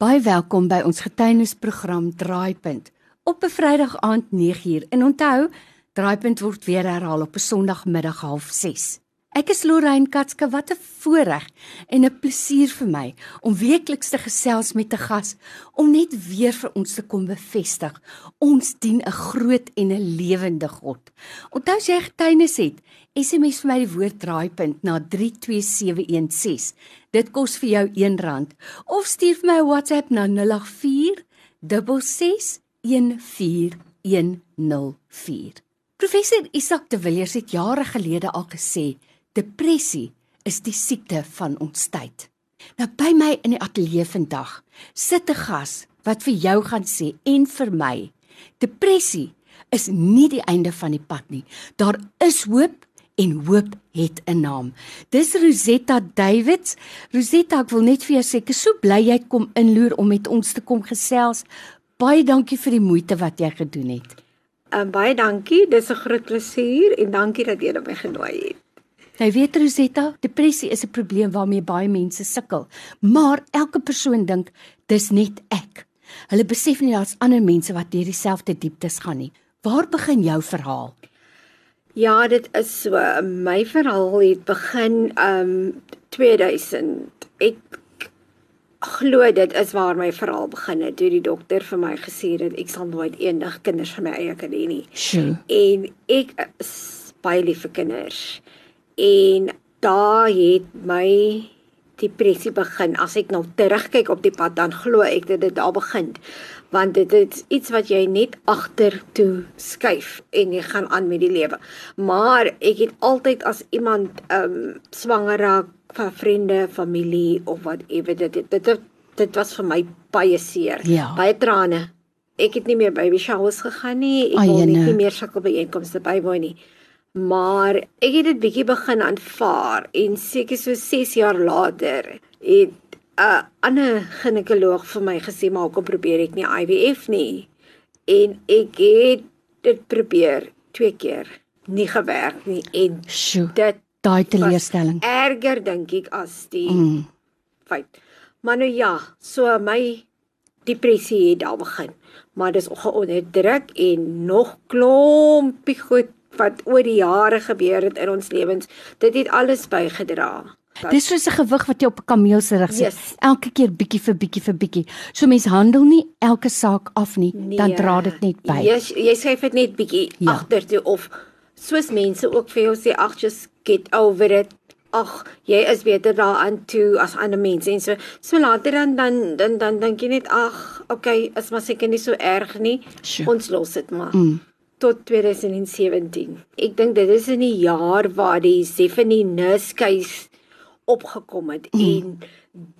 Baie welkom by ons getuienisprogram Draaipunt op 'n Vrydag aand 9uur. En onthou, Draaipunt word weer herhaal op 'n Sondagmiddag 06:30. Ek is Lorraine Katske, wat 'n voorreg en 'n plesier vir my om weekliks te gesels met 'n gas om net weer vir ons te kom bevestig. Ons dien 'n groot en 'n lewende God. Onthou as jy getuienis het, SMS vir my die woord draaipunt na 32716. Dit kos vir jou R1 of stuur vir my 'n WhatsApp na 084 6614104. Professor Isak de Villiers het jare gelede al gesê Depressie is die siekte van ons tyd. Nou by my in die ateljee vandag sit 'n gas wat vir jou gaan sê en vir my, depressie is nie die einde van die pad nie. Daar is hoop en hoop het 'n naam. Dis Rosetta Davids. Rosetta, ek wil net vir jou sê, ek is so bly jy kom inloer om met ons te kom gesels. Baie dankie vir die moeite wat jy gedoen het. Um, baie dankie. Dis 'n groot plesier en dankie dat jy my genooi het. Jy weet Rosetta, depressie is 'n probleem waarmee baie mense sukkel, maar elke persoon dink dis net ek. Hulle besef nie daar's ander mense wat deur dieselfde dieptes gaan nie. Waar begin jou verhaal? Ja, dit is so. My verhaal het begin um 2000. Ek glo dit is waar my verhaal begin het. Toe die dokter vir my gesê het ek sal nooit eendag kinders van my eie kan hê nie. Sjoe. En ek is baie lief vir kinders. En daar het my depressie begin. As ek nou terugkyk op die pad dan glo ek dit het daar begin. Want dit is iets wat jy net agtertoe skuif en jy gaan aan met die lewe. Maar ek het altyd as iemand ehm um, swanger raak van vriende, familie of wat ewe dit dit, dit dit was vir my baie seer. Ja. Baie trane. Ek het nie meer baby showers gegaan nie. Ek wil net nie meer sulke byeenkomste bywoon nie maar ek het dit bietjie begin aanvaar en seker so 6 jaar later het 'n uh, ander ginekoloog vir my gesê maar kom probeer ek nie IVF nie? En ek het dit probeer twee keer. Nie gewerk nie en Sjoe, dit daai teleurstelling. erger dink ek as die mm. feit. Maar nou ja so my depressie het al begin. Maar dis ongeonderdruk en nog klompie goed wat oor die jare gebeur het in ons lewens, dit het alles bygedra. Dis soos 'n gewig wat jy op 'n kameel se rug sit. Yes. Elke keer bietjie vir bietjie vir bietjie. So mens handel nie elke saak af nie, nee. dan dra dit net by. Jy jy skryf dit net bietjie ja. agter toe of soos mense ook vir jou sê ag just get over it. Ag, jy is beter daaraan toe as ander mense en so so later dan dan dan dan dink jy net ag, okay, is maar seker nie so erg nie. Sure. Ons los dit maar. Mm tot 2017. Ek dink dit is in die jaar waar die Stephanie Nurse case opgekom het mm. en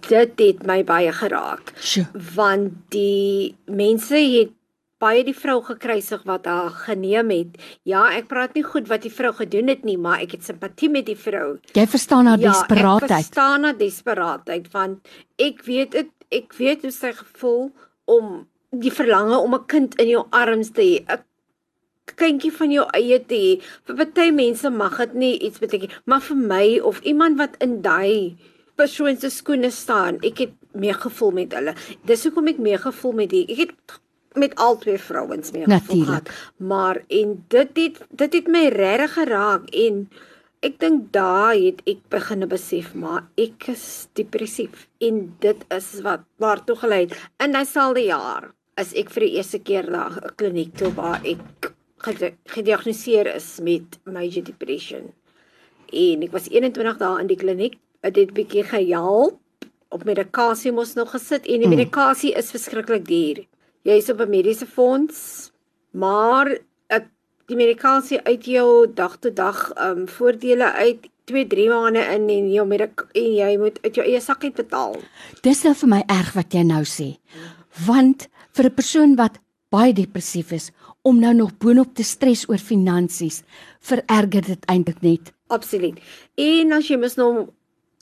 dit het my baie geraak. Sure. Want die mense het baie die vrou gekruisig wat haar geneem het. Ja, ek praat nie goed wat die vrou gedoen het nie, maar ek het simpatie met die vrou. Jy verstaan haar ja, desperaatheid. Ek verstaan haar desperaatheid want ek weet dit ek weet hoe sy gevoel om die verlange om 'n kind in jou arms te hê. 'n kindjie van jou eie te hê. Vir baie mense mag dit nie iets beteken, maar vir my of iemand wat in daai persoon se skoene staan, ek het meegevoel met hulle. Dis hoekom ek meegevoel met die ek het met al twee vrouens meegevoel gehad. Maar en dit het dit het my regtig geraak en ek dink daai het ek begine besef maar ek is depressief en dit is wat waartoe gelei het. In daai selfde jaar is ek vir die eerste keer na 'n kliniek toe waar ek gediagnoseer is met major depression. En ek was 21 dae in die kliniek. Dit het bietjie gehelp. Op medikasie moes nog gesit en die mm. medikasie is verskriklik duur. Jy is op 'n mediese fonds, maar ek die medikasie uit jou dag tot dag ehm um, voordele uit 2 3 maande in en jou medik en jy moet uit jou eie sak uit betaal. Dis nou vir my erg wat jy nou sê. Want vir 'n persoon wat baie depressief is om nou nog boonop te stres oor finansies, vererger dit eintlik net. Absoluut. En as jy mis nou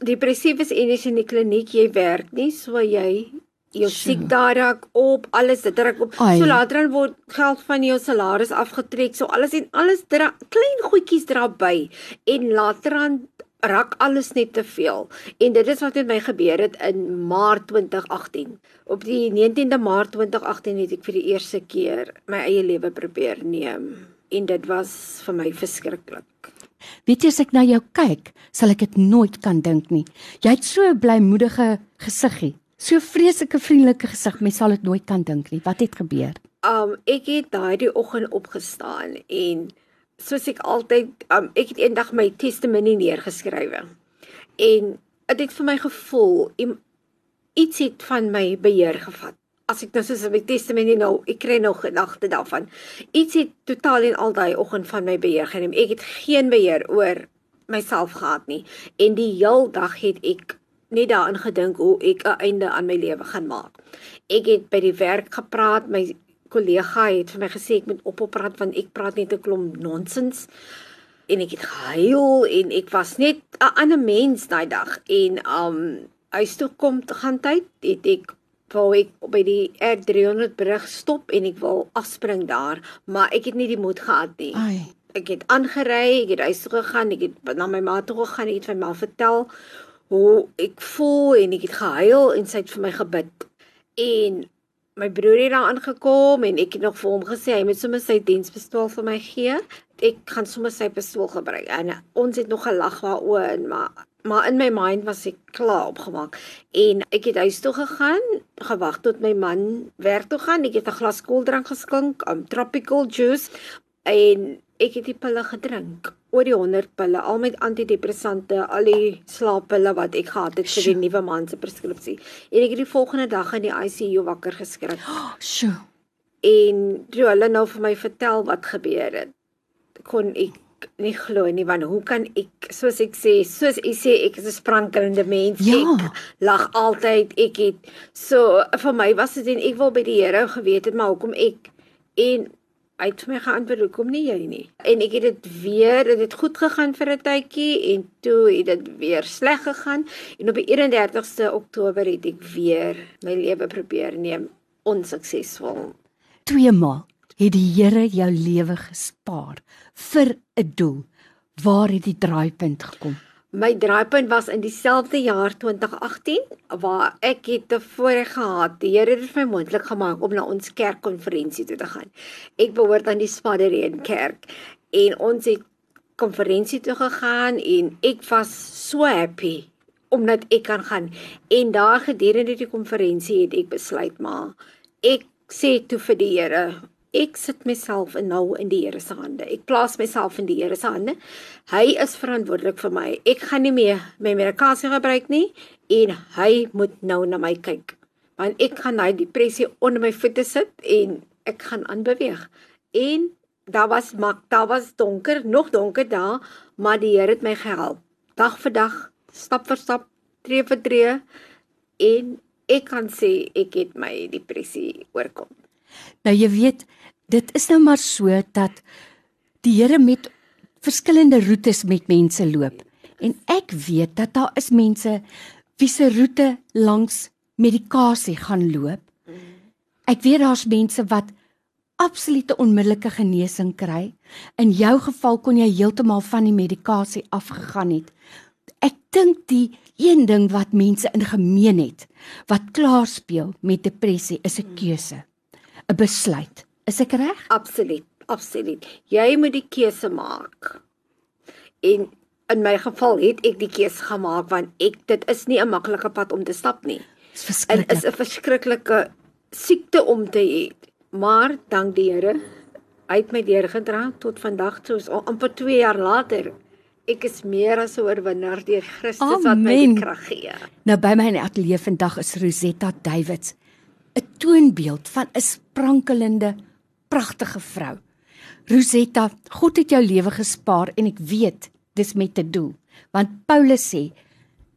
depressief is en jy's in die kliniek, jy werk nie, so jy jou siek daar raak op, alles dit druk op. Ai. So later dan word geld van jou salaris afgetrek, so alles en alles dra klein goedjies dra by en later dan raak alles net te veel. En dit is wat met my gebeur het in Maart 2018. Op die 19de Maart 2018 het ek vir die eerste keer my eie lewe probeer neem en dit was vir my verskriklik. Weet jy as ek na jou kyk, sal ek dit nooit kan dink nie. Jy het so 'n blymoedige gesiggie. So vreeslike vriendelike gesig, mens sal dit nooit kan dink nie. Wat het gebeur? Um ek het daardie oggend opgestaan en soos ek altyd um ek het eendag my testimonie neergeskrywe. En dit het vir my gevoel iets het van my beheer gevat. As ek nou soos my testimonie nou, ek kry nou gedagte daarvan. Iets het totaal en al daai oggend van my beheer geneem. Ek het geen beheer oor myself gehad nie. En die heel dag het ek net daaraan gedink hoe ek 'n einde aan my lewe gaan maak. Ek het by die werk gepraat, my kollega het vir my gesê ek moet ophou praat want ek praat net 'n klomp nonsens. En ek het gehuil en ek was net 'n ander mens daai dag. En um huis toe kom te gaan tyd het ek wou ek by die R300 brug stop en ek wil afspring daar maar ek het nie die moed gehad nie. Ai. ek het aangery ek het huis toe gegaan ek het na my ma toe gegaan ek het vir my vertel hoe ek voel en ek het gehuil en sy het vir my gebid. En my broer het daar aangekom en ek het nog vir hom gesê hy moet sommer sy dienspistool vir my gee. Ek gaan sommer sy pistool gebruik. En ons het nog gelag daaroor, maar maar in my mind was ek klaar opgemaak. En ek het huis toe gegaan, gewag tot my man werk toe gaan. Ek het 'n glas koeldrank geskink, um, tropical juice en ek het die pille gedrink oor die 100 pille al met antidepressante al die slaappille wat ek gehad het vir die nuwe man se preskripsie. En ek het die volgende dag in die ICU wakker geskrik. Oh, sjo en toe hulle nou vir my vertel wat gebeur het kon ek nie glo nie want hoe kan ek soos ek sê soos ek sê ek is 'n sprankelende mens. Ja. ek lag altyd. Ek het so vir my was dit en ek wil by die Here geweet het maar hoekom ek en Hy het my geantwoord, "Hoekom nie jy nie?" En ek het dit weer, dit het goed gegaan vir 'n tydjie en toe het dit weer sleg gegaan en op die 31ste Oktober het ek weer my lewe probeer neem onsuksesvol. Twee maal het die Here jou lewe gespaar vir 'n doel. Waar het die draaipunt gekom? My draaipunt was in dieselfde jaar 2018 waar ek het tevore gehad. Die Here het vir my moontlik gemaak om na ons kerkkonferensie toe te gaan. Ek behoort aan die Spaddereen Kerk en ons het konferensie toe gegaan en ek was so happy omdat ek kan gaan. En daar gedurende die konferensie het ek besluit maar ek sê toe vir die Here ek sit myself nou in die Here se hande. Ek plaas myself in die Here se hande. Hy is verantwoordelik vir my. Ek gaan nie meer my medikasie gebruik nie en hy moet nou na my kyk. Want ek gaan daai depressie onder my voete sit en ek gaan aanbeweeg. En daar was mak, daar was donker, nog donker daar, maar die Here het my gehelp. Dag vir dag, stap vir stap, tree vir tree en ek kan sê ek het my depressie oorkom. Nou jy weet, dit is nou maar so dat die Here met verskillende roetes met mense loop. En ek weet dat daar is mense wie se roete langs medikasie gaan loop. Ek weet daar's mense wat absolute onmiddellike genesing kry. In jou geval kon jy heeltemal van die medikasie afgegaan het. Ek dink die een ding wat mense in gemeen het wat klaar speel met depressie is 'n keuse, 'n besluit. Is ek reg? Absoluut, absoluut. Jy moet die keuse maak. En in my geval het ek die keuse gemaak want ek dit is nie 'n maklike pad om te stap nie. Dit is verskriklik. Dit is 'n verskriklike siekte om te hê. Maar dank die Here, hy het my deurgedra tot vandag toe, so amper 2 jaar later. Ek is meer as 'n oorwinnaar deur Christus wat my die krag gee. Nou by my in die ateljee vandag is Rosetta Davids, 'n toonbeeld van 'n sprankelende pragtige vrou. Rosetta, God het jou lewe gespaar en ek weet dis met 'n doel. Want Paulus sê,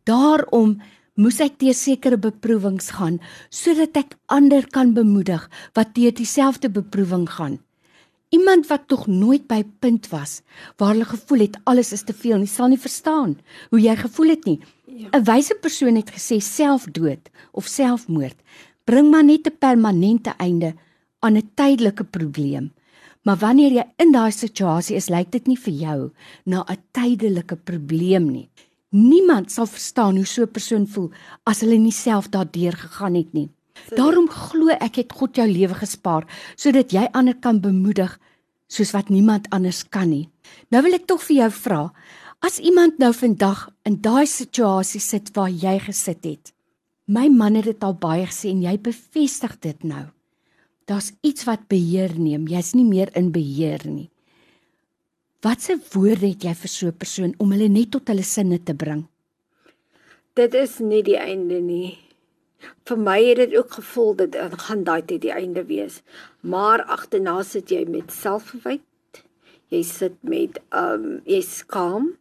daarom moes ek deur sekere beproewings gaan sodat ek ander kan bemoedig wat deur dieselfde beproewing gaan. Iemand wat tog nooit by punt was waar hulle gevoel het alles is te veel en jy sal nie verstaan hoe jy gevoel het nie. Ja. 'n Wyse persoon het gesê selfdood of selfmoord bring maar net 'n permanente einde aan 'n tydelike probleem. Maar wanneer jy in daai situasie is, lyk dit nie vir jou na 'n tydelike probleem nie. Niemand sal verstaan hoe so 'n persoon voel as hulle nie self daardeur gegaan het nie. Daarom glo ek het God jou lewe gespaar sodat jy ander kan bemoedig soos wat niemand anders kan nie. Nou wil ek tog vir jou vra, as iemand nou vandag in daai situasie sit waar jy gesit het. My man het dit al baie gesê en jy bevestig dit nou. Daar's iets wat beheer neem. Jy's nie meer in beheer nie. Watse woorde het jy vir so 'n persoon om hulle net tot hulle sinne te bring? Dit is nie die einde nie. Vir my het dit ook gevoel dit gaan daai tyd die einde wees. Maar agterna sit jy met selfverwyte. Jy sit met um jy skaam.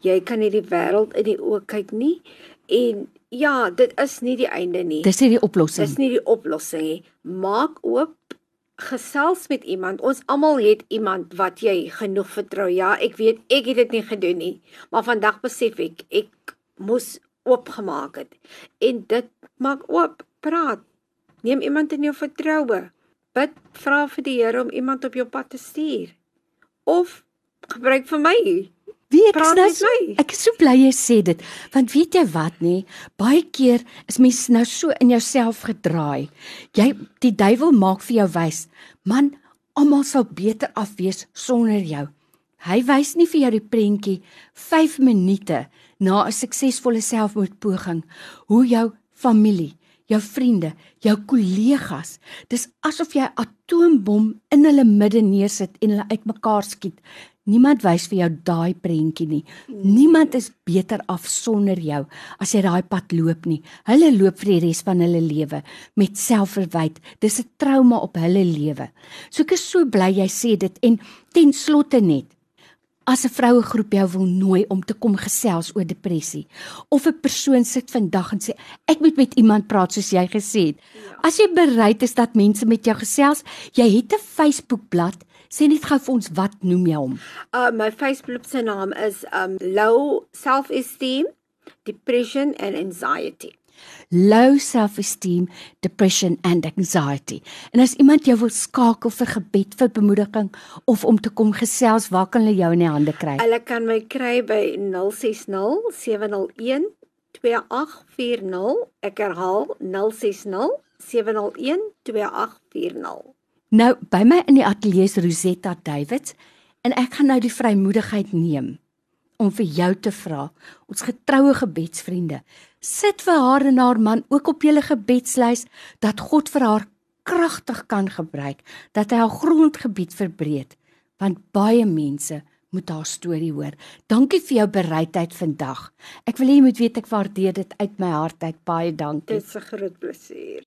Jy kan nie die wêreld in die oë kyk nie en ja, dit is nie die einde nie. Dis nie die oplossing. Dis nie die oplossing nie. Maak oop gesels met iemand. Ons almal het iemand wat jy genoeg vertrou. Ja, ek weet ek het dit nie gedoen nie, maar vandag besef ek ek moes oopgemaak het. En dit maak oop, praat. Neem iemand in jou vertroue. Bid, vra vir die Here om iemand op jou pad te stuur. Of gebruik vir my. Wie ek Praat nou met so, ek is so bly jy sê dit, want weet jy wat nê, baie keer is mense nou so in jouself gedraai. Jy die duiwel maak vir jou wys, man, almal sal beter af wees sonder jou. Hy wys nie vir jou die prentjie 5 minute na 'n suksesvolle selfmoordpoging hoe jou familie, jou vriende, jou kollegas, dis asof jy 'n atoombom in hulle midde neersit en hulle uitmekaar skiet. Niemand wys vir jou daai prentjie nie. Niemand is beter af sonder jou as jy daai pad loop nie. Hulle loop vir die res van hulle lewe met selfverwyte. Dis 'n trauma op hulle lewe. So ek is so bly jy sê dit en ten slotte net As 'n vroue groep jou wil nooi om te kom gesels oor depressie of 'n persoon sit vandag en sê ek moet met iemand praat soos jy gesê het. As jy bereid is dat mense met jou gesels, jy het 'n Facebookblad, sê net gou vir ons wat noem jy hom? Uh my Facebook se naam is um low self-esteem, depression and anxiety. Low self-esteem, depression and anxiety. En as iemand jou wil skakel vir gebed, vir bemoediging of om te kom gesels, waar kan hulle jou in die hande kry? Hulle kan my kry by 060 701 2840. Ek herhaal 060 701 2840. Nou by my in die ateljee is Rosetta Davids en ek gaan nou die vrymoedigheid neem om vir jou te vra, ons getroue gebedsvriende, sit vir haar en haar man ook op julle gebedslys dat God vir haar kragtig kan gebruik, dat hy haar grondgebied verbreek, want baie mense moet haar storie hoor. Dankie vir jou bereidheid vandag. Ek wil hê jy moet weet ek waardeer dit uit my hart uit. Baie dankie. Dit is 'n groot plesier.